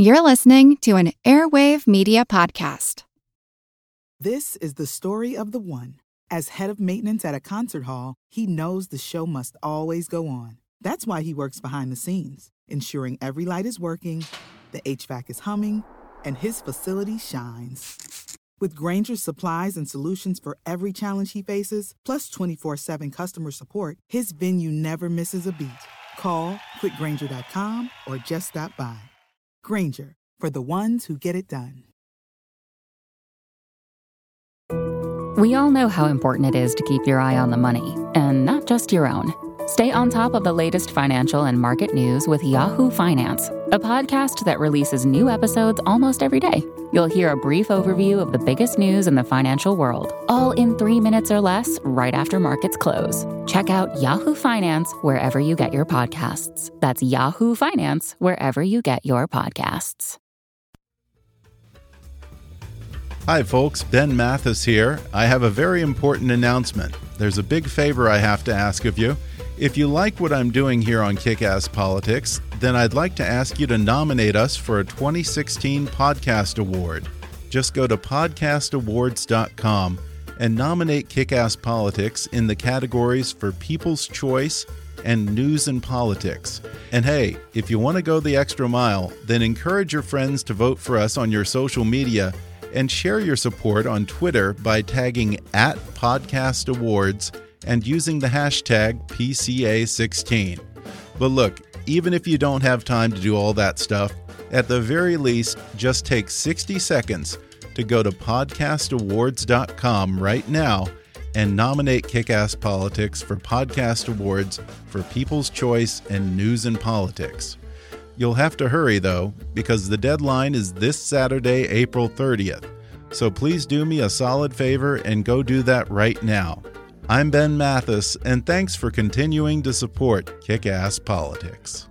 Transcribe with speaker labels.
Speaker 1: You're listening to an Airwave Media Podcast.
Speaker 2: This is the story of the one. As head of maintenance at a concert hall, he knows the show must always go on. That's why he works behind the scenes, ensuring every light is working, the HVAC is humming, and his facility shines. With Grainger's supplies and solutions for every challenge he faces, plus 24 7 customer support, his venue never misses a beat. Call quickgranger.com or just stop by. Grainger, for the ones who get it done.
Speaker 3: We all know how important it is to keep your eye on the money, and not just your own. Stay on top of the latest financial and market news with Yahoo Finance, a podcast that releases new episodes almost every day. You'll hear a brief overview of the biggest news in the financial world, all in three minutes or less, right after markets close. Check out Yahoo Finance wherever you get your podcasts. That's Yahoo Finance wherever you get your podcasts.
Speaker 4: Hi, folks. Ben Mathis here. I have a very important announcement. There's a big favor I have to ask of you. If you like what I'm doing here on Kick Ass Politics, then I'd like to ask you to nominate us for a 2016 Podcast Award. Just go to podcastawards.com and nominate Kick Ass Politics in the categories for People's Choice and News and Politics. And hey, if you want to go the extra mile, then encourage your friends to vote for us on your social media and share your support on Twitter by tagging at Podcast Awards and using the hashtag PCA16. But look, even if you don't have time to do all that stuff, at the very least, just take 60 seconds to go to podcastawards.com right now and nominate Kickass Politics for Podcast Awards for People's Choice and News and Politics. You'll have to hurry, though, because the deadline is this Saturday, April 30th. So please do me a solid favor and go do that right now. I'm Ben Mathis, and thanks for continuing to support Kick Ass Politics.